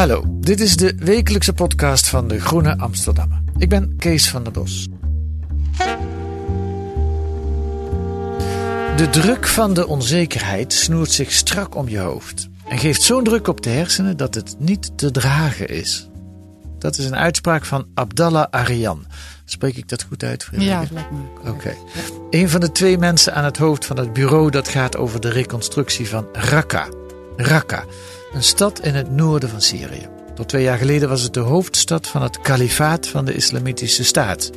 Hallo, dit is de wekelijkse podcast van de Groene Amsterdammer. Ik ben Kees van der Bos. De druk van de onzekerheid snoert zich strak om je hoofd en geeft zo'n druk op de hersenen dat het niet te dragen is. Dat is een uitspraak van Abdallah Arian. Spreek ik dat goed uit, Frederike? Ja, lijkt me. Oké. Een van de twee mensen aan het hoofd van het bureau dat gaat over de reconstructie van Raqqa. Raqqa, een stad in het noorden van Syrië. Tot twee jaar geleden was het de hoofdstad van het kalifaat van de Islamitische Staat.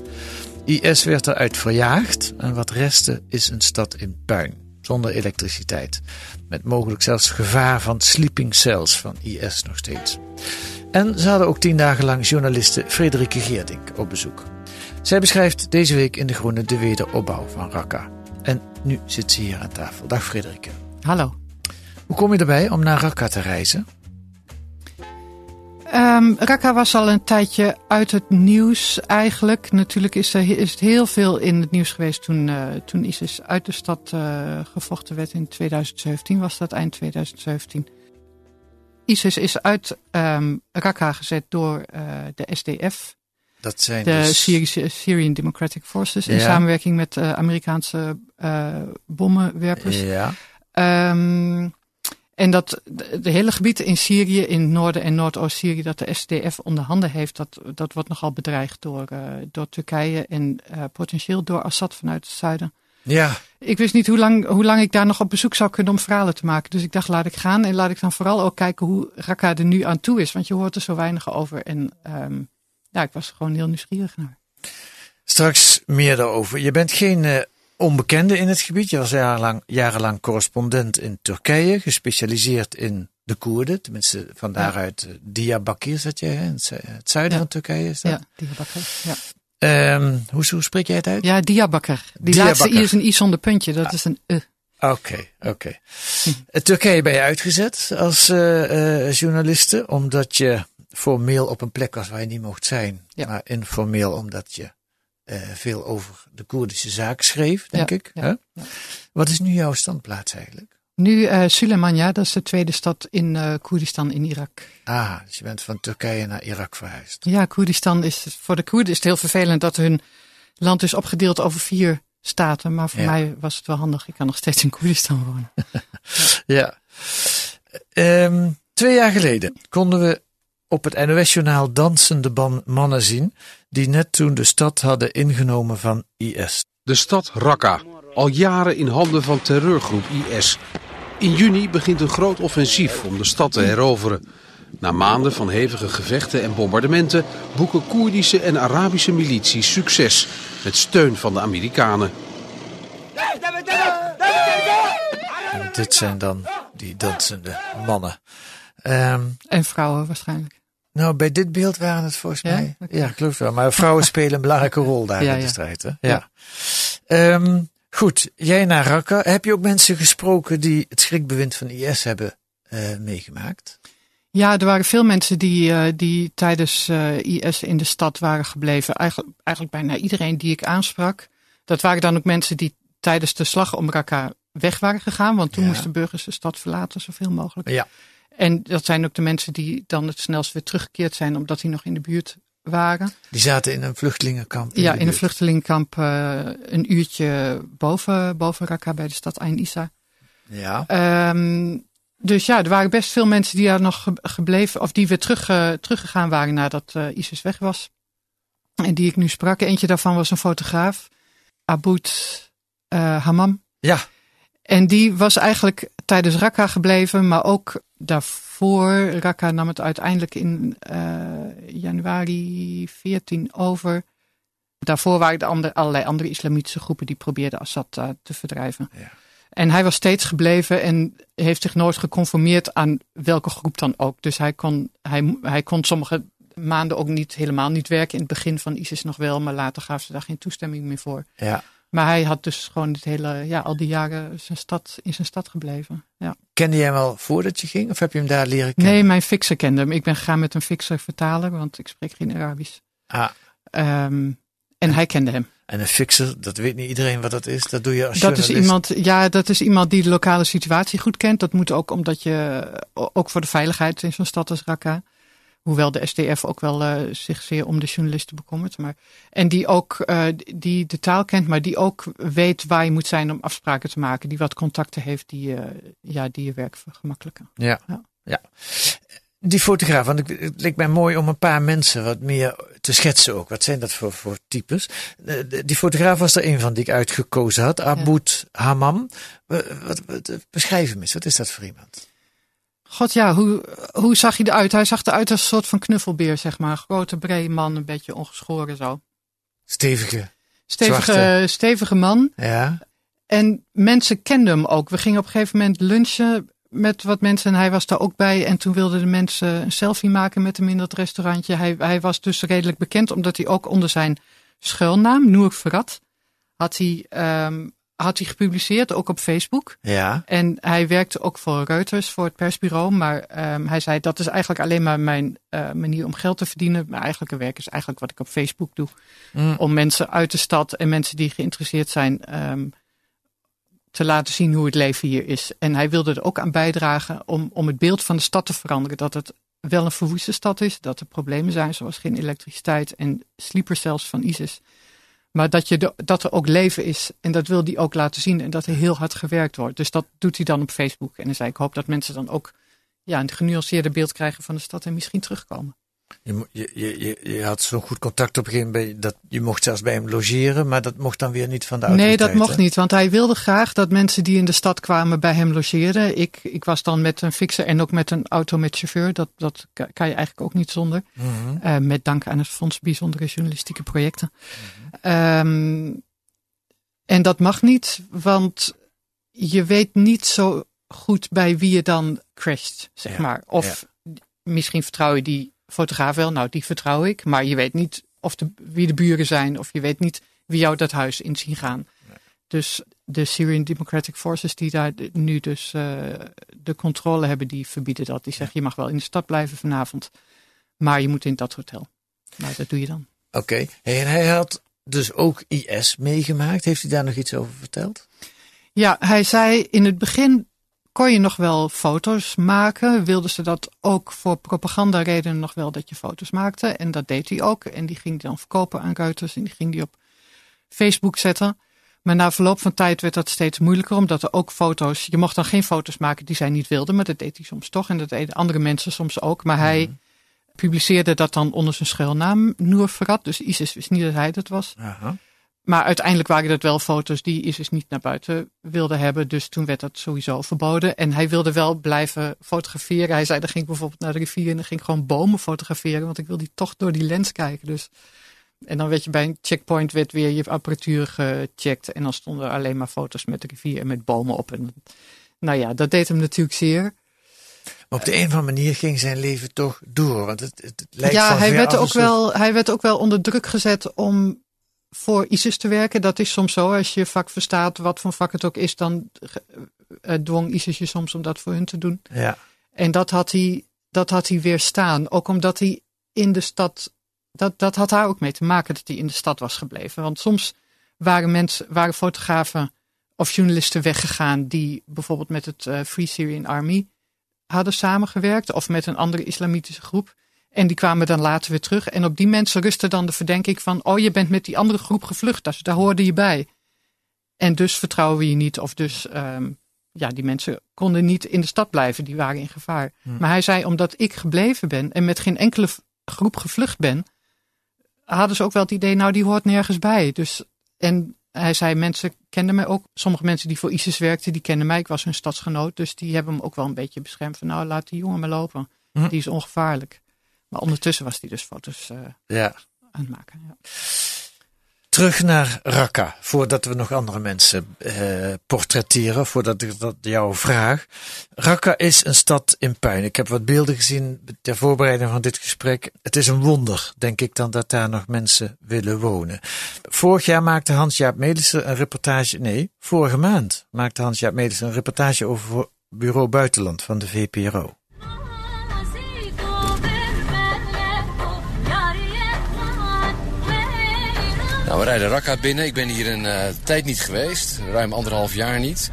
IS werd eruit verjaagd en wat restte is een stad in puin, zonder elektriciteit. Met mogelijk zelfs gevaar van sleeping cells van IS nog steeds. En ze hadden ook tien dagen lang journaliste Frederike Geerdink op bezoek. Zij beschrijft deze week in De Groene de wederopbouw van Raqqa. En nu zit ze hier aan tafel. Dag Frederike. Hallo. Hoe kom je erbij om naar Raqqa te reizen? Ehm Raqqa was al een tijdje uit het nieuws eigenlijk. Natuurlijk is er is het heel veel in het nieuws geweest toen, eh, toen ISIS uit de stad eh, gevochten werd in 2017. Was dat eind 2017. ISIS is uit ehm Raqqa gezet door eh, de SDF, Dat zijn de dus... Syrische, Syrian Democratic Forces, in Ja. samenwerking met Amerikaanse bommenwerpers. Ja, Ehm, en dat de, hele gebieden in Syrië, in Noorden en Noordoost-Syrië, dat de SDF onder handen heeft, dat, dat wordt nogal bedreigd door, eh, door Turkije en eh, potentieel door Assad vanuit het zuiden. ja. Ik wist niet hoe lang, hoe lang ik daar nog op bezoek zou kunnen om verhalen te maken. Dus ik dacht, laat ik gaan en laat ik dan vooral ook kijken hoe Raqqa er nu aan toe is. Want je hoort er zo weinig over. En ehm, ja, ik was gewoon heel nieuwsgierig naar. Straks meer daarover. Je bent geen eh, onbekende in het gebied. Je was jarenlang, jarenlang correspondent in Turkije, gespecialiseerd in de Koerden. Tenminste, van daaruit eh, Diyarbakir zat je, hè? in het, zu- het zuiden Ja. van Turkije. Is dat? Ja, Diyarbakir. Ja, Ehm, hoe, hoe spreek jij het uit? ja Diyarbakir. Die Diyarbakir. laatste i is een i zonder puntje. Dat is een e. Oké, oké. Eh, Turkije ben je uitgezet als eh, journaliste, omdat je formeel op een plek was waar je niet mocht zijn. Ja. Maar informeel omdat je eh, veel over de Koerdische zaak schreef, denk Ja, ik. ja, hè? ja. Wat is nu jouw standplaats eigenlijk? Nu eh Suleimania, dat is de tweede stad in eh Koerdistan in Irak. Ah, dus je bent van Turkije naar Irak verhuisd. Ja, Koerdistan is voor de Koerden is het heel vervelend dat hun land is opgedeeld over vier staten. Maar voor Ja. mij was het wel handig. Ik kan nog steeds in Koerdistan wonen. Ja. Ehm, twee jaar geleden konden we op het NOS-journaal dansende ban- mannen zien die net toen de stad hadden ingenomen van IS. De stad Raqqa, al jaren in handen van terreurgroep IS. In juni begint een groot offensief om de stad te heroveren. Na maanden van hevige gevechten en bombardementen boeken Koerdische en Arabische milities succes met steun van de Amerikanen. En dit zijn dan die dansende mannen. Ehm, En vrouwen waarschijnlijk. Nou, bij dit beeld waren het volgens Ja? mij. Ja, geloof wel. Maar vrouwen spelen een belangrijke rol daar Ja, in de strijd. Hè? Ja. Ehm, goed, jij naar Raqqa. Heb je ook mensen gesproken die het schrikbewind van IS hebben eh, meegemaakt? Ja, er waren veel mensen die, eh, die tijdens eh, IS in de stad waren gebleven. Eigenlijk, eigenlijk bijna iedereen die ik aansprak. Dat waren dan ook mensen die tijdens de slag om Raqqa weg waren gegaan. Want toen moesten burgers de stad verlaten, zoveel mogelijk. Ja. En dat zijn ook de mensen die dan het snelst weer teruggekeerd zijn, omdat die nog in de buurt waren. Die zaten in een vluchtelingenkamp. ja, in een vluchtelingenkamp eh, een uurtje boven, boven Raqqa bij de stad Ain Issa. Ja. Ehm, dus ja, er waren best veel mensen die daar nog gebleven, of die weer terug, uh, teruggegaan waren nadat uh, ISIS weg was. En die ik nu sprak. Eentje daarvan was een fotograaf, Aboud Hammam. Ja. En die was eigenlijk tijdens Raqqa gebleven, maar ook daarvoor. Raqqa nam het uiteindelijk in januari 14 over. Daarvoor waren er andere, allerlei andere islamitische groepen die probeerden Assad te verdrijven. Ja. En hij was steeds gebleven en heeft zich nooit geconformeerd aan welke groep dan ook. Dus hij kon, hij, hij kon sommige maanden ook niet helemaal niet werken. In het begin van ISIS nog wel, maar later gaf ze daar geen toestemming meer voor. Ja. Maar hij had dus gewoon het hele, ja, al die jaren zijn stad, in zijn stad gebleven. Ja. Kende jij hem al voordat je ging of heb je hem daar leren kennen? Nee, mijn fixer kende hem. Ik ben gegaan met een fixer vertalen, want ik spreek geen Arabisch. Ah. Um, en hij kende hem. En een fixer, dat weet niet iedereen wat dat is. Dat doe je als dat is iemand, Ja, dat is iemand die de lokale situatie goed kent. Dat moet ook omdat je, ook voor de veiligheid in zo'n stad als Raqqa. Hoewel de SDF ook wel uh, zich zeer om de journalisten bekommert. Maar, en die ook uh, die de taal kent, maar die ook weet waar je moet zijn om afspraken te maken. Die wat contacten heeft die, uh, ja, die je werk vergemakkelijken. Ja. ja. ja. Die fotograaf, want het leek mij mooi om een paar mensen wat meer te schetsen ook. Wat zijn dat voor, voor types? Die fotograaf was er een van die ik uitgekozen had, Aboud ja. Wat, wat, wat, beschrijf hem eens, wat is dat voor iemand? God ja, hoe, hoe zag hij eruit? Hij zag eruit als een soort van knuffelbeer, zeg maar. Grote, brede man, een beetje ongeschoren zo. Stevige. Stevige, stevige man. Ja. En mensen kenden hem ook. We gingen op een gegeven moment lunchen met wat mensen en hij was daar ook bij. En toen wilden de mensen een selfie maken met hem in dat restaurantje. Hij, hij was dus redelijk bekend omdat hij ook onder zijn schuilnaam, Noor Verrat, had hij, um, had hij gepubliceerd, ook op Facebook. Ja. En hij werkte ook voor Reuters, voor het persbureau. Maar um, hij zei, dat is eigenlijk alleen maar mijn uh, manier om geld te verdienen. Mijn eigenlijke werk is eigenlijk wat ik op Facebook doe. Mm. Om mensen uit de stad en mensen die geïnteresseerd zijn... Um, te laten zien hoe het leven hier is. En hij wilde er ook aan bijdragen om, om het beeld van de stad te veranderen. Dat het wel een verwoeste stad is, dat er problemen zijn zoals geen elektriciteit en sleepercells van ISIS. Maar dat, je dat er ook leven is en dat wil hij ook laten zien en dat er heel hard gewerkt wordt. Dus dat doet hij dan op Facebook. En dan zei ik hoop dat mensen dan ook ja, een genuanceerde beeld krijgen van de stad en misschien terugkomen. Je, je, je, je had zo'n goed contact op een gegeven moment dat je mocht zelfs bij hem logeren, maar dat mocht dan weer niet van de Nee, dat mocht niet, want hij wilde graag dat mensen die in de stad kwamen bij hem logeren. Ik, ik was dan met een fixer en ook met een auto met chauffeur. Dat, dat kan je eigenlijk ook niet zonder. Mm -hmm. uh, met dank aan het Fonds Bijzondere Journalistieke Projecten. Mm -hmm. um, en dat mag niet, want je weet niet zo goed bij wie je dan crasht, zeg Ja, maar. Of misschien vertrouw je die fotograaf wel, nou die vertrouw ik. Maar je weet niet of de, wie de buren zijn of je weet niet wie jou dat huis in zien gaan. Dus de Syrian Democratic Forces die daar nu dus uh, de controle hebben, die verbieden dat. Die zeggen je mag wel in de stad blijven vanavond, maar je moet in dat hotel. Nou, dat doe je dan. Oké, okay. en hij had dus ook IS meegemaakt. Heeft hij daar nog iets over verteld? Ja, hij zei in het begin kon je nog wel foto's maken. Wilden ze dat ook voor propagandaredenen nog wel dat je foto's maakte. En dat deed hij ook. En die ging hij dan verkopen aan Reuters. En die ging hij op Facebook zetten. Maar na verloop van tijd werd dat steeds moeilijker. Omdat er ook foto's... Je mocht dan geen foto's maken die zij niet wilden. Maar dat deed hij soms toch. En dat deden andere mensen soms ook. Maar hij Mhm. publiceerde dat dan onder zijn schuilnaam Noor Verrat. Dus ISIS wist niet dat hij dat was. Aha. Maar uiteindelijk waren dat wel foto's die ISIS niet naar buiten wilde hebben. Dus toen werd dat sowieso verboden. En hij wilde wel blijven fotograferen. Hij zei, dan ging ik bijvoorbeeld naar de rivier en dan ging ik gewoon bomen fotograferen. Want ik wilde toch door die lens kijken. Dus. En dan werd je bij een checkpoint werd weer je apparatuur gecheckt. En dan stonden er alleen maar foto's met de rivier en met bomen op. En, nou ja, dat deed hem natuurlijk zeer. Maar op de een of andere manier ging zijn leven toch door. Want het, het, lijkt ja, van hij werd, ook wel, hij werd ook wel onder druk gezet om voor ISIS te werken. Dat is soms zo. Als je vak verstaat, wat voor vak het ook is, dan uh, dwong ISIS je soms om dat voor hun te doen. Ja, En dat had hij, dat had hij weerstaan. Ook omdat hij in de stad. Dat, dat had daar ook mee te maken dat hij in de stad was gebleven. Want soms waren mensen, waren fotografen of journalisten weggegaan die bijvoorbeeld met het uh, Free Syrian Army hadden samengewerkt of met een andere islamitische groep. En die kwamen dan later weer terug. En op die mensen rustte dan de verdenking van: oh, je bent met die andere groep gevlucht, dus daar hoorde je bij. En dus vertrouwen we je niet, of dus um, ja, die mensen konden niet in de stad blijven, die waren in gevaar. Hm. Maar hij zei, omdat ik gebleven ben en met geen enkele groep gevlucht ben, hadden ze ook wel het idee, nou, die hoort nergens bij. Dus, en hij zei, mensen kenden mij ook. Sommige mensen die voor ISIS werkten, die kenden mij. Ik was hun stadsgenoot, dus die hebben hem ook wel een beetje beschermd. Van, nou, laat die jongen maar lopen. Hm. Die is ongevaarlijk. Maar ondertussen was hij dus foto's eh, Ja. aan het maken. Ja. Terug naar Raqqa, voordat we nog andere mensen eh, portretteren, voordat ik dat jou vraag. Raqqa is een stad in puin. Ik heb wat beelden gezien ter voorbereiding van dit gesprek. Het is een wonder, denk ik, dan dat daar nog mensen willen wonen. Vorig jaar maakte Hans-Jaap Melissen een reportage, nee, vorige maand maakte Hans-Jaap Melissen een reportage over Bureau Buitenland van de VPRO. Nou, we rijden Raqqa binnen. Ik ben hier een eh, tijd niet geweest, ruim anderhalf jaar niet.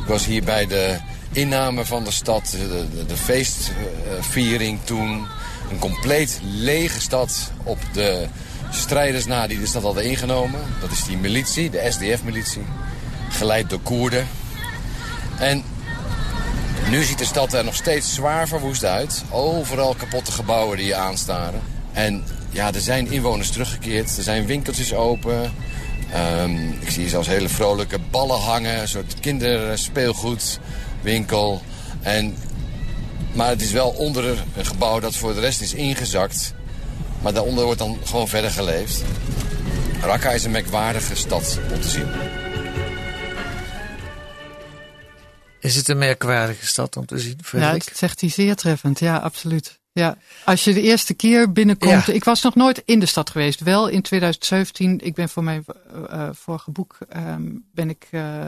Ik was hier bij de inname van de stad, de, de, de feestviering toen. Een compleet lege stad op de strijders na die de stad hadden ingenomen. Dat is die militie, de SDF-militie, geleid door Koerden. En nu ziet de stad er nog steeds zwaar verwoest uit. Overal kapotte gebouwen die je aanstaren. En ja, er zijn inwoners teruggekeerd. Er zijn winkeltjes open. Ehm, ik zie hier zelfs hele vrolijke ballen hangen. Een soort kinderspeelgoedwinkel. En, maar het is wel onder een gebouw dat voor de rest is ingezakt. Maar daaronder wordt dan gewoon verder geleefd. Raqqa is een merkwaardige stad om te zien. Is het een merkwaardige stad om te zien, Ja, Frederik? dat zegt hij zeer treffend. Ja, absoluut. Ja, als je de eerste keer binnenkomt. Ja. Ik was nog nooit in de stad geweest. Wel in 2017. Ik ben voor mijn eh, eh, vorige boek ehm, ben ik eh,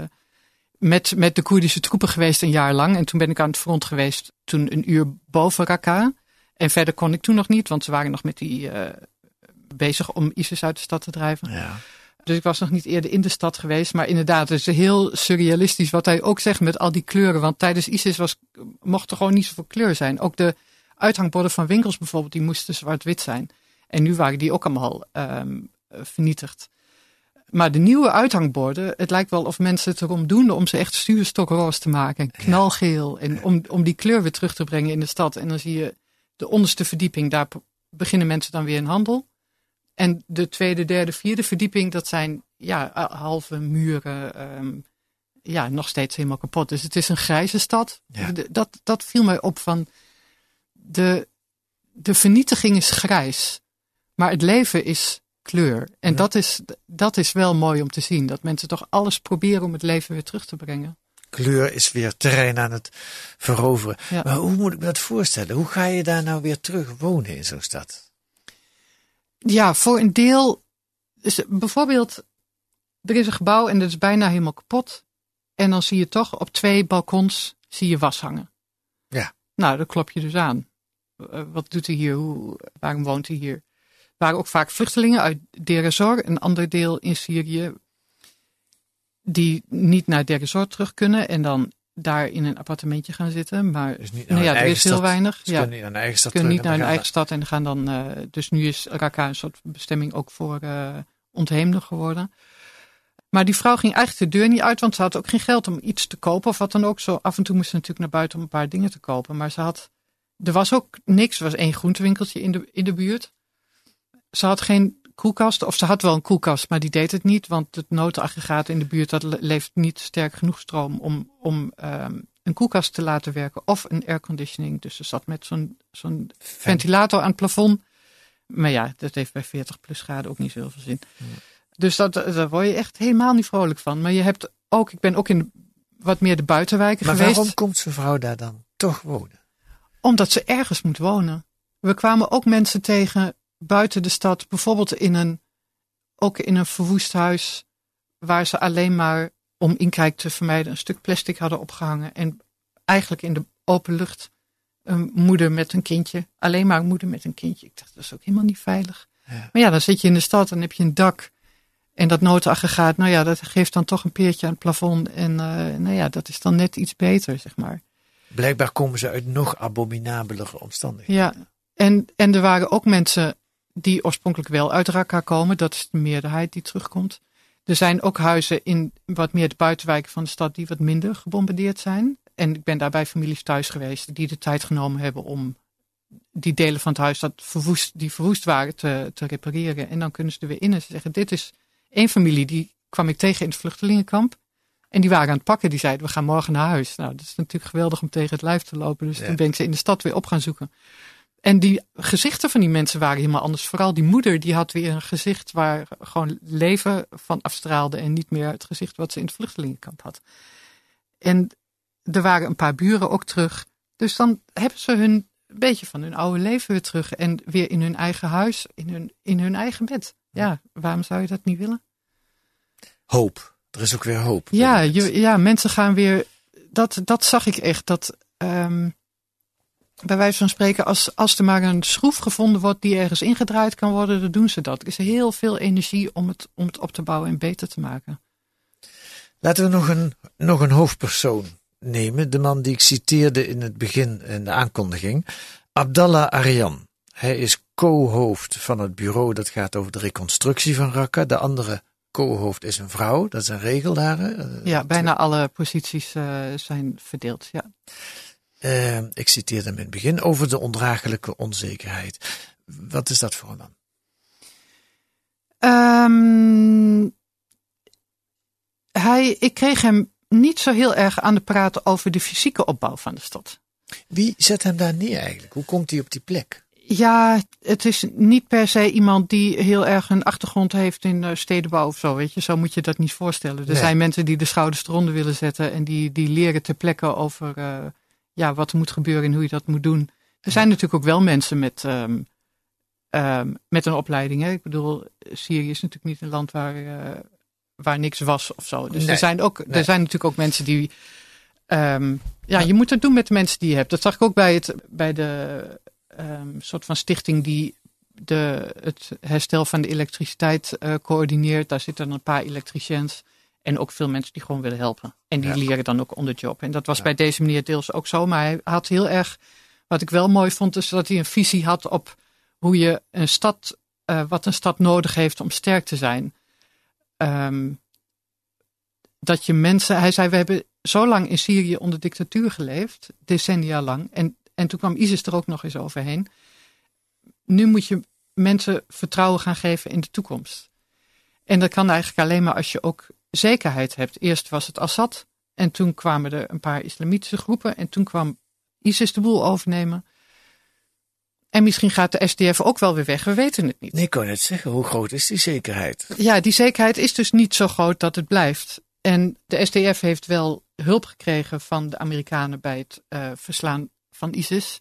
met, met de Koerdische troepen geweest een jaar lang. En toen ben ik aan het front geweest. Toen een uur boven Raqqa. En verder kon ik toen nog niet, want ze waren nog met die bezig om ISIS uit de stad te drijven. Ja. Dus ik was nog niet eerder in de stad geweest. Maar inderdaad, het is heel surrealistisch wat hij ook zegt met al die kleuren. Want tijdens ISIS was, mocht er gewoon niet zoveel kleur zijn. Ook de uithangborden van winkels bijvoorbeeld, die moesten zwart-wit zijn. En nu waren die ook allemaal eh, vernietigd. Maar de nieuwe uithangborden, het lijkt wel of mensen het erom doen om ze echt stuurstokroos te maken. Knalgeel. En om, om die kleur weer terug te brengen in de stad. En dan zie je de onderste verdieping, daar beginnen mensen dan weer in handel. En de tweede, derde, vierde verdieping, dat zijn ja, halve muren. ehm, ja, nog steeds helemaal kapot. Dus het is een grijze stad. Ja. Dat, dat viel mij op van de, de vernietiging is grijs, maar het leven is kleur. En Ja. dat, is, dat is wel mooi om te zien. Dat mensen toch alles proberen om het leven weer terug te brengen. Kleur is weer terrein aan het veroveren. Ja. Maar hoe moet ik me dat voorstellen? Hoe ga je daar nou weer terug wonen in zo'n stad? Ja, voor een deel. Dus bijvoorbeeld, er is een gebouw en dat is bijna helemaal kapot. En dan zie je toch op twee balkons zie je was hangen. Ja. Nou, dat klop je dus aan. Eh, wat doet hij hier? Hoe, waarom woont hij hier? Er waren ook vaak vluchtelingen uit Deir ez-Zor, een ander deel in Syrië, die niet naar Deir ez-Zor terug kunnen en dan daar in een appartementje gaan zitten. Maar Dus niet nou ja, er is heel weinig. Ze ja kunnen niet naar hun eigen stad kunnen niet naar hun eigen stad en gaan dan. eh, dus nu is Raqqa een soort bestemming ook voor eh ontheemden geworden. Maar die vrouw ging eigenlijk de deur niet uit, want ze had ook geen geld om iets te kopen of wat dan ook. Zo af en toe moest ze natuurlijk naar buiten om een paar dingen te kopen. Maar ze had. Er was ook niks. Er was één groentewinkeltje in de, in de buurt. Ze had geen koelkast, of ze had wel een koelkast, maar die deed het niet, want het notenaggregaat in de buurt dat le- levert niet sterk genoeg stroom om, om ehm, een koelkast te laten werken of een airconditioning. Dus ze zat met zo'n zo'n ventilator aan het plafond. Maar ja, dat heeft bij 40 plus graden ook niet zoveel zin. Dus dat, daar word je echt helemaal niet vrolijk van. Maar je hebt ook, ik ben ook in wat meer de buitenwijken Maar geweest. waarom komt zo'n vrouw daar dan toch wonen? Omdat ze ergens moet wonen. We kwamen ook mensen tegen buiten de stad, bijvoorbeeld in een, ook in een verwoest huis, waar ze alleen maar om inkijk te vermijden een stuk plastic hadden opgehangen. En eigenlijk in de open lucht een moeder met een kindje, alleen maar een moeder met een kindje. Ik dacht, dat is ook helemaal niet veilig. Ja. Maar ja, dan zit je in de stad en heb je een dak. En dat notenaggregaat, nou ja, dat geeft dan toch een peertje aan het plafond. En eh, nou ja, dat is dan net iets beter, zeg maar. Blijkbaar komen ze uit nog abominabelere omstandigheden. Ja, en, en er waren ook mensen die oorspronkelijk wel uit Raqqa komen. Dat is de meerderheid die terugkomt. Er zijn ook huizen in wat meer de buitenwijken van de stad die wat minder gebombardeerd zijn. En ik ben daar bij families thuis geweest die de tijd genomen hebben om die delen van het huis dat verwoest, die verwoest waren te, te repareren. En dan kunnen ze er weer in en ze zeggen, dit is één familie die kwam ik tegen in het vluchtelingenkamp. En die waren aan het pakken. Die zeiden, we gaan morgen naar huis. Nou, dat is natuurlijk geweldig om tegen het lijf te lopen. Dus toen ben ik ze in de stad weer op gaan zoeken. En die gezichten van die mensen waren helemaal anders. Vooral die moeder, die had weer een gezicht waar gewoon leven van afstraalde. En niet meer het gezicht wat ze in het vluchtelingenkamp had. En er waren een paar buren ook terug. Dus dan hebben ze hun een beetje van hun oude leven weer terug. En weer in hun eigen huis, in hun, in hun eigen bed. Ja, waarom zou je dat niet willen? Hoop. Er is ook weer hoop. Ja, je, ja mensen gaan weer. Dat, dat zag ik echt. Dat ehm, bij wijze van spreken, als, als er maar een schroef gevonden wordt die ergens ingedraaid kan worden, dan doen ze dat. Er is heel veel energie om het, om het op te bouwen en beter te maken. Laten we nog een, nog een hoofdpersoon nemen. De man die ik citeerde in het begin in de aankondiging. Abdallah Aryan. Hij is co-hoofd van het bureau dat gaat over de reconstructie van Raqqa. De andere co-hoofd is een vrouw, dat is een regel daar. Hè? Ja, bijna alle posities uh, zijn verdeeld, ja. Uh, ik citeerde hem in het begin over de ondraaglijke onzekerheid. Wat is dat voor een man? Um, hij, ik kreeg hem niet zo heel erg aan de praten over de fysieke opbouw van de stad. Wie zet hem daar neer eigenlijk? Hoe komt hij op die plek? Ja, het is niet per se iemand die heel erg een achtergrond heeft in eh, stedenbouw of zo. Weet je, zo moet je dat niet voorstellen. Er zijn mensen die de schouders eronder willen zetten en die, die leren ter plekke over uh, ja, wat er moet gebeuren en hoe je dat moet doen. Er zijn natuurlijk ook wel mensen met, um, um, met een opleiding. Hè? Ik bedoel, Syrië is natuurlijk niet een land waar, uh, waar niks was of zo. Dus nee, er, zijn ook, nee. er zijn natuurlijk ook mensen die. Um, ja, je moet het doen met de mensen die je hebt. Dat zag ik ook bij, het, bij de um, soort van stichting die de, het herstel van de elektriciteit uh, coördineert. Daar zitten een paar elektriciëns en ook veel mensen die gewoon willen helpen. En die ja. leren dan ook on the job. En dat was ja. bij deze meneer deels ook zo. Maar hij had heel erg, wat ik wel mooi vond, is dat hij een visie had op hoe je een stad, uh, wat een stad nodig heeft om sterk te zijn. Um, dat je mensen, hij zei, we hebben zo lang in Syrië onder dictatuur geleefd, decennia lang. En en toen kwam ISIS er ook nog eens overheen. Nu moet je mensen vertrouwen gaan geven in de toekomst. En dat kan eigenlijk alleen maar als je ook zekerheid hebt. Eerst was het Assad. En toen kwamen er een paar islamitische groepen. En toen kwam ISIS de boel overnemen. En misschien gaat de SDF ook wel weer weg. We weten het niet. Nee, ik kan net zeggen. Hoe groot is die zekerheid? Ja, die zekerheid is dus niet zo groot dat het blijft. En de SDF heeft wel hulp gekregen van de Amerikanen bij het uh, verslaan van ISIS.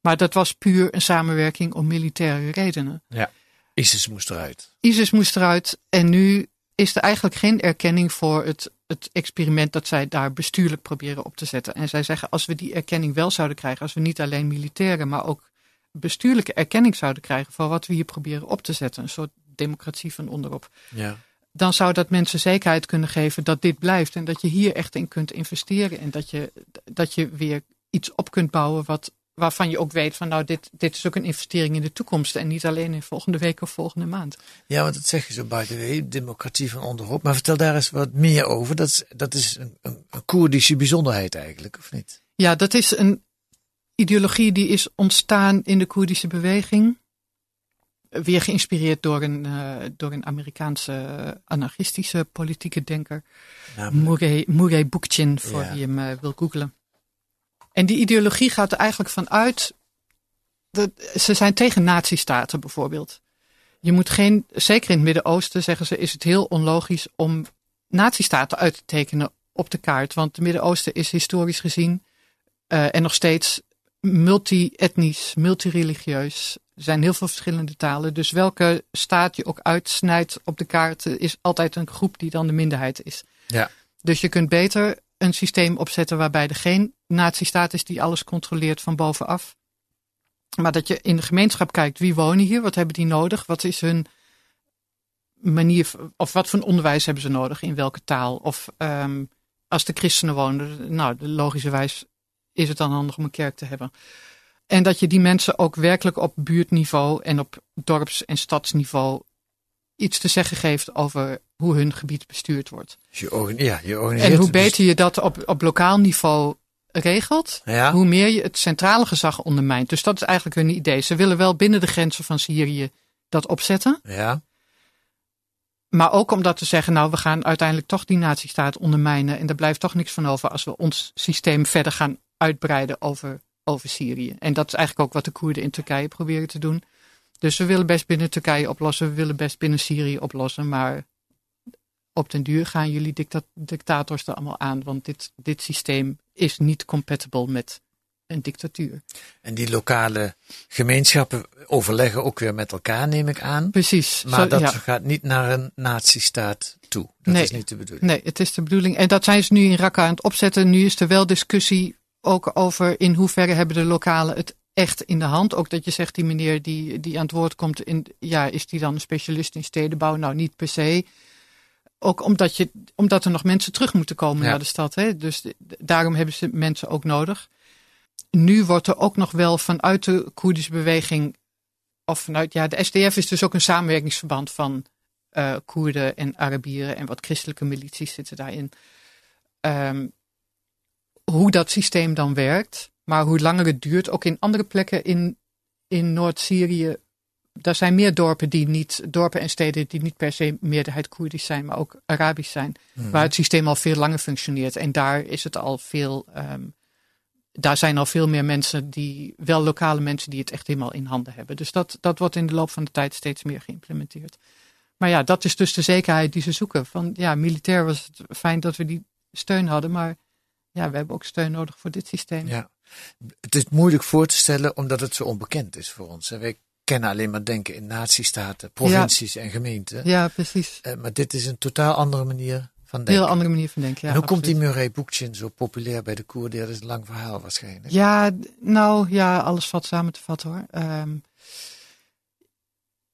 Maar dat was puur een samenwerking om militaire redenen. Ja, ISIS moest eruit. ISIS moest eruit. En nu is er eigenlijk geen erkenning voor het, het experiment dat zij daar bestuurlijk proberen op te zetten. En zij zeggen, als we die erkenning wel zouden krijgen, als we niet alleen militaire, maar ook bestuurlijke erkenning zouden krijgen voor wat we hier proberen op te zetten, een soort democratie van onderop. Ja. Dan zou dat mensen zekerheid kunnen geven dat dit blijft en dat je hier echt in kunt investeren en dat je, dat je weer iets op kunt bouwen wat, waarvan je ook weet van nou, dit, dit is ook een investering in de toekomst en niet alleen in volgende week of volgende maand. Ja, want dat zeg je zo by the way, democratie van onderop. Maar vertel daar eens wat meer over. Dat is, dat is een, een, een Koerdische bijzonderheid eigenlijk, of niet? Ja, dat is een ideologie die is ontstaan in de Koerdische beweging. Weer geïnspireerd door een, uh, door een Amerikaanse anarchistische politieke denker. Murray Bookchin, voor ja. wie hem uh, wil googlen. En die ideologie gaat er eigenlijk vanuit. Dat, ze zijn tegen nazistaten bijvoorbeeld. Je moet geen, zeker in het Midden-Oosten zeggen ze, is het heel onlogisch om nazistaten uit te tekenen op de kaart. Want het Midden-Oosten is historisch gezien uh, en nog steeds multi-etnisch, multireligieus. Er zijn heel veel verschillende talen. Dus welke staat je ook uitsnijdt op de kaart, is altijd een groep die dan de minderheid is. Ja. Dus je kunt beter een systeem opzetten waarbij er geen nazistaat is die alles controleert van bovenaf. Maar dat je in de gemeenschap kijkt wie wonen hier, wat hebben die nodig, wat is hun manier, of wat voor onderwijs hebben ze nodig, in welke taal. Of um, als de christenen wonen, nou, logischerwijs is het dan handig om een kerk te hebben. En dat je die mensen ook werkelijk op buurtniveau en op dorps- en stadsniveau iets te zeggen geeft over hoe hun gebied bestuurd wordt. Dus je ja, je organiseert En hoe dus- beter je dat op, op lokaal niveau regelt, Ja. hoe meer je het centrale gezag ondermijnt. Dus dat is eigenlijk hun idee. Ze willen wel binnen de grenzen van Syrië dat opzetten. Ja, Maar ook om dat te zeggen, nou, we gaan uiteindelijk toch die nazistaat ondermijnen. En er blijft toch niks van over als we ons systeem verder gaan uitbreiden over, over Syrië. En dat is eigenlijk ook wat de Koerden in Turkije proberen te doen. Dus we willen best binnen Turkije oplossen, we willen best binnen Syrië oplossen. Maar op den duur gaan jullie dicta- dictators er allemaal aan. Want dit, dit systeem is niet compatible met een dictatuur. en die lokale gemeenschappen overleggen ook weer met elkaar, neem ik aan. Precies. Maar Zo- dat ja. gaat niet naar een nazistaat toe. Dat Nee. is niet de bedoeling. Nee, het is de bedoeling. En dat zijn ze nu in Raqqa aan het opzetten. Nu is er wel discussie ook over in hoeverre hebben de lokalen het echt in de hand. Ook dat je zegt, die meneer die, die aan het woord komt, in, ja, is die dan een specialist in stedenbouw? Nou, niet per se. Ook omdat, je, omdat er nog mensen terug moeten komen Ja. naar de stad. Hè? Dus daarom hebben ze mensen ook nodig. Nu wordt er ook nog wel vanuit de Koerdische beweging, of vanuit, ja, de SDF is dus ook een samenwerkingsverband van eh Koerden en Arabieren en wat christelijke milities zitten daarin. Ehm, hoe dat systeem dan werkt, maar hoe langer het duurt, ook in andere plekken in, in Noord-Syrië. Daar zijn meer dorpen die niet, dorpen en steden die niet per se meerderheid Koerdisch zijn, maar ook Arabisch zijn. Mhm. Waar het systeem al veel langer functioneert. En daar is het al veel, ehm, daar zijn al veel meer mensen die, wel lokale mensen die het echt helemaal in handen hebben. Dus dat, dat wordt in de loop van de tijd steeds meer geïmplementeerd. Maar ja, dat is dus de zekerheid die ze zoeken. Van ja, militair was het fijn dat we die steun hadden, maar ja, we hebben ook steun nodig voor dit systeem. Ja. Het is moeilijk voor te stellen omdat het zo onbekend is voor ons. hè. Wij kennen alleen maar denken in nazistaten, provincies en gemeenten. Ja, precies. Eh, maar dit is een totaal andere manier van denken. Heel andere manier van denken. Ja, en hoe komt die. Murray Bookchin zo populair bij de Koerden? Ja, Dat is een lang verhaal waarschijnlijk. Ja, nou ja, alles valt samen te vatten hoor. Ehm,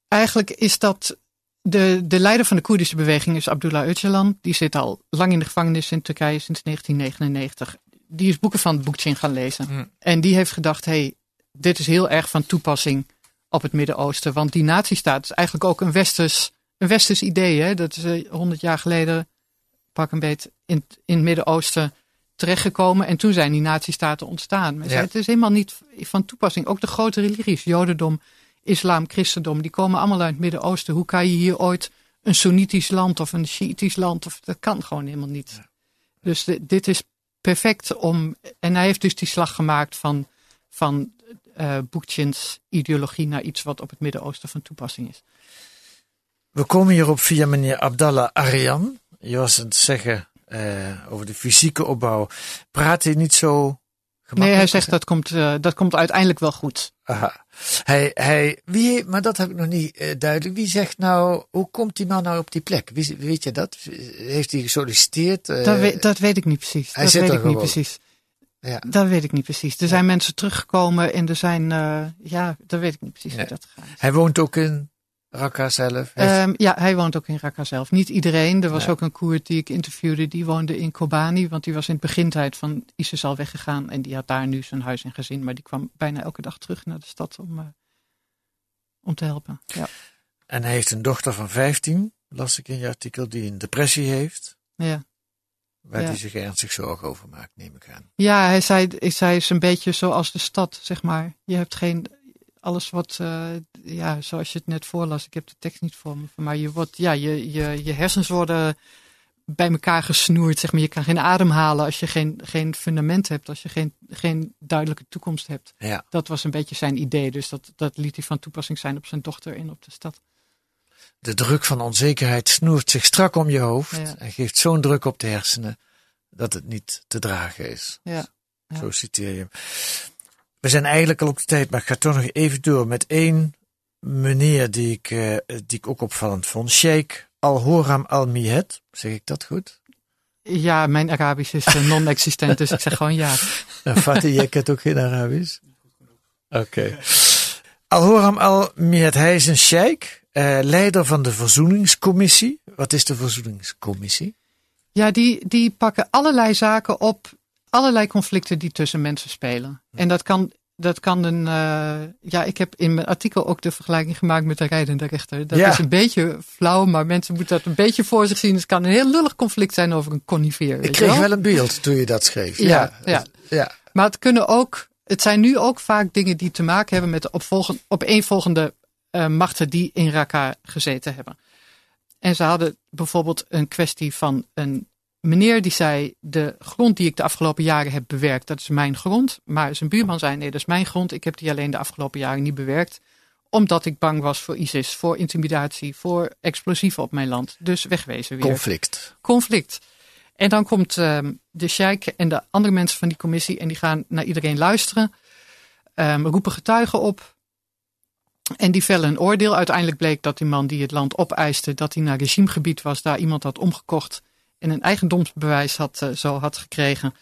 eigenlijk is dat. De, de leider van de Koerdische beweging is Abdullah Öcalan. Die zit al lang in de gevangenis in Turkije sinds 1999. Die is boeken van Boekchin gaan lezen. Hmm. En die heeft gedacht: hey, dit is heel erg van toepassing op het Midden-Oosten. Want die nazistaat is eigenlijk ook een westers, een westers idee. Hè? Dat is honderd jaar geleden, pak een beet, in, in het Midden-Oosten terechtgekomen. En toen zijn die nazistaten ontstaan. Maar Ja. het is helemaal niet van toepassing. Ook de grote religies, Jodendom, Islam, Christendom, die komen allemaal uit het Midden-Oosten. Hoe kan je hier ooit een Soenitisch land of een Shiïtisch land, of, dat kan gewoon helemaal niet. Dus de- dit is perfect om. En hij heeft dus die slag gemaakt van, van eh Boekchins ideologie naar iets wat op het Midden-Oosten van toepassing is. We komen hierop via meneer Abdallah Aryan. Je was aan het zeggen eh, over de fysieke opbouw. Praat hij niet zo Nee, hij zegt dat komt, eh, dat komt uiteindelijk wel goed. Aha. Hij, hij, wie, maar dat heb ik nog niet duidelijk. Wie zegt nou, hoe komt die man nou op die plek? Wie, weet je dat? Heeft hij gesolliciteerd? Dat, weet, dat weet ik niet precies. hij dat zit weet er ik niet gewoon. precies. Ja. Dat weet ik niet precies. Er zijn mensen teruggekomen en er zijn, eh, ja, dat weet ik niet precies hoe dat gaat. Hij woont ook in Raqqa zelf. Heeft- Ehm, ja, hij woont ook in Raqqa zelf. Niet iedereen. Er was ook een Koerd die ik interviewde, die woonde in Kobani. Want die was in het begintijd van ISIS al weggegaan. En die had daar nu zijn huis en gezin. Maar die kwam bijna elke dag terug naar de stad om, eh, om te helpen. Ja. En hij heeft een dochter van 15, las ik in je artikel, die een depressie heeft. Ja. Waar Ja. hij zich ernstig zorgen over maakt, neem ik aan. Ja, hij zei, hij zei is een beetje zoals de stad, zeg maar. Je hebt geen, alles wat, eh, ja, zoals je het net voorlas, ik heb de tekst niet voor me, maar je wordt, ja, je, je, je hersens worden bij elkaar gesnoerd, zeg maar. Je kan geen adem halen als je geen, geen fundament hebt, als je geen, geen duidelijke toekomst hebt. Ja. Dat was een beetje zijn idee, dus dat, dat liet hij van toepassing zijn op zijn dochter en op de stad. De druk van onzekerheid snoert zich strak om je hoofd Ja. en geeft zo'n druk op de hersenen dat het niet te dragen is. Ja. Ja. Zo citeer je hem. We zijn eigenlijk al op de tijd, maar ik ga toch nog even door met één meneer die ik, eh, die ik ook opvallend vond. Sheikh Al-Horam Al-Mihed. Zeg ik dat goed? Ja, mijn Arabisch is eh, non-existent, dus ik zeg gewoon ja. Nou, Fatih, jij kent ook geen Arabisch? Oké. Al-Horam Al-Mihed, hij is een sheikh, eh, leider van de Verzoeningscommissie. Wat is de Verzoeningscommissie? Ja, die, die pakken allerlei zaken op, allerlei conflicten die tussen mensen spelen. En dat kan dat kan een. Uh, ja, ik heb in mijn artikel ook de vergelijking gemaakt met de rijdende rechter. Dat Ja. is een beetje flauw, maar mensen moeten dat een beetje voor zich zien. Het kan een heel lullig conflict zijn over een conifeer. Ik kreeg wel? wel een beeld toen je dat schreef. Ja, ja. ja. Maar het kunnen ook. Het zijn nu ook vaak dingen die te maken hebben met de opvolgen, opeenvolgende eh, machten die in Raqqa gezeten hebben. En ze hadden bijvoorbeeld een kwestie van een meneer die zei: De grond die ik de afgelopen jaren heb bewerkt, dat is mijn grond. Maar zijn buurman zei: Nee, dat is mijn grond. Ik heb die alleen de afgelopen jaren niet bewerkt. Omdat ik bang was voor ISIS, voor intimidatie, voor explosieven op mijn land. Dus wegwezen weer Conflict. conflict. En dan komt ehm, de sheik en de andere mensen van die commissie en die gaan naar iedereen luisteren, ehm, roepen getuigen op en die vellen een oordeel. Uiteindelijk bleek dat die man die het land opeiste, dat hij naar regimegebied was, daar iemand had omgekocht en een eigendomsbewijs had, eh, zo had gekregen.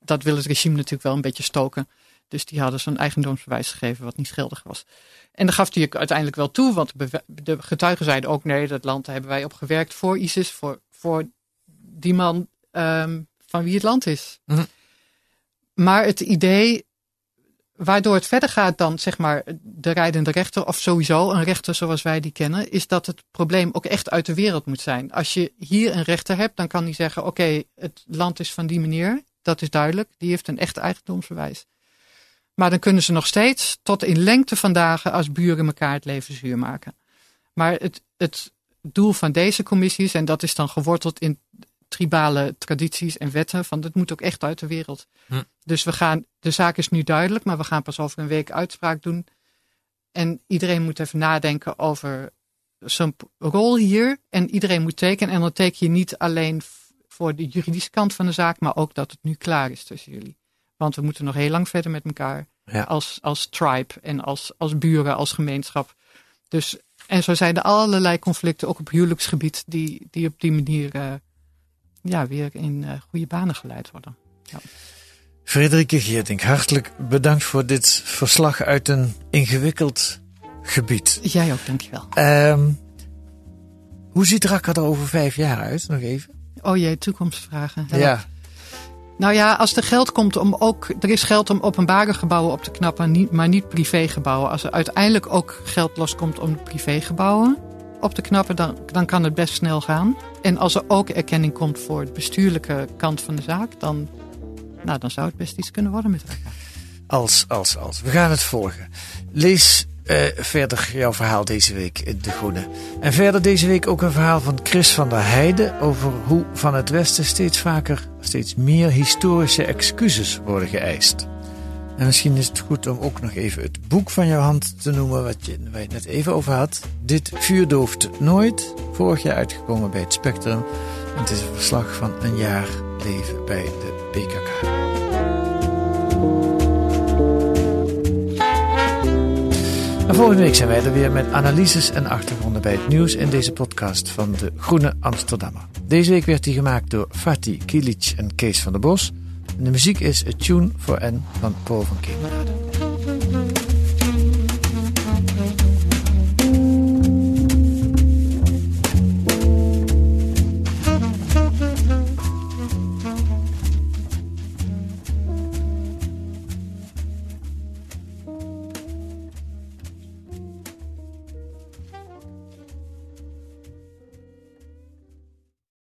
Dat wil het regime natuurlijk wel een beetje stoken. Dus die hadden zo'n eigendomsbewijs gegeven wat niet geldig was. En daar gaf hij uiteindelijk wel toe, want de getuigen zeiden ook nee, dat land hebben wij op gewerkt voor ISIS, voor, voor die man ehm, van wie het land is. Mhm. Maar het idee waardoor het verder gaat dan zeg maar de rijdende rechter of sowieso een rechter zoals wij die kennen, is dat het probleem ook echt uit de wereld moet zijn. Als je hier een rechter hebt, dan kan hij zeggen: oké, het land is van die meneer, dat is duidelijk, die heeft een echt eigendomsbewijs. Maar dan kunnen ze nog steeds tot in lengte van dagen als buren elkaar het leven zuur maken. Maar het, het doel van deze commissies, en dat is dan geworteld in tribale tradities en wetten, van dat moet ook echt uit de wereld. Hm. Dus we gaan, de zaak is nu duidelijk, maar we gaan pas over een week uitspraak doen. En iedereen moet even nadenken over zijn rol hier. En iedereen moet tekenen. En dan teken je niet alleen voor de juridische kant van de zaak, maar ook dat het nu klaar is tussen jullie. Want we moeten nog heel lang verder met elkaar Ja. als, als tribe en als, als buren, als gemeenschap. Dus, en zo zijn er allerlei conflicten, ook op huwelijksgebied, die, die op die manier eh, ja, weer in eh, goede banen geleid worden. Ja. Frederike Geerdink, hartelijk bedankt voor dit verslag uit een ingewikkeld gebied. Jij ook, dankjewel. Ehm hoe ziet Raqqa er over vijf jaar uit? Nog even. Oh jee, toekomstvragen. Help. Ja. Nou ja, als er geld komt om ook. Er is geld om openbare gebouwen op te knappen, maar niet privégebouwen. Als er uiteindelijk ook geld loskomt om privégebouwen op te knappen, dan, dan kan het best snel gaan. En als er ook erkenning komt voor de bestuurlijke kant van de zaak, dan, nou, dan zou het best iets kunnen worden met. Als, als, als. We gaan het volgen. Lees eh, verder jouw verhaal deze week in De Groene. En verder deze week ook een verhaal van Chris van der Heijden over hoe van het Westen steeds vaker, steeds meer historische excuses worden geëist. En misschien is het goed om ook nog even het boek van jouw hand te noemen, wat je, het net even over had. Dit vuur dooft nooit. Vorig jaar uitgekomen bij het Spectrum. Het is een verslag van een jaar leven bij de BKK. En volgende week zijn wij er weer met analyses en achtergronden bij het nieuws in deze podcast van de Groene Amsterdammer. Deze week werd die gemaakt door Fatih Kilic en Kees van der Bos. De muziek is A Tune for N van Paul van Kemenade.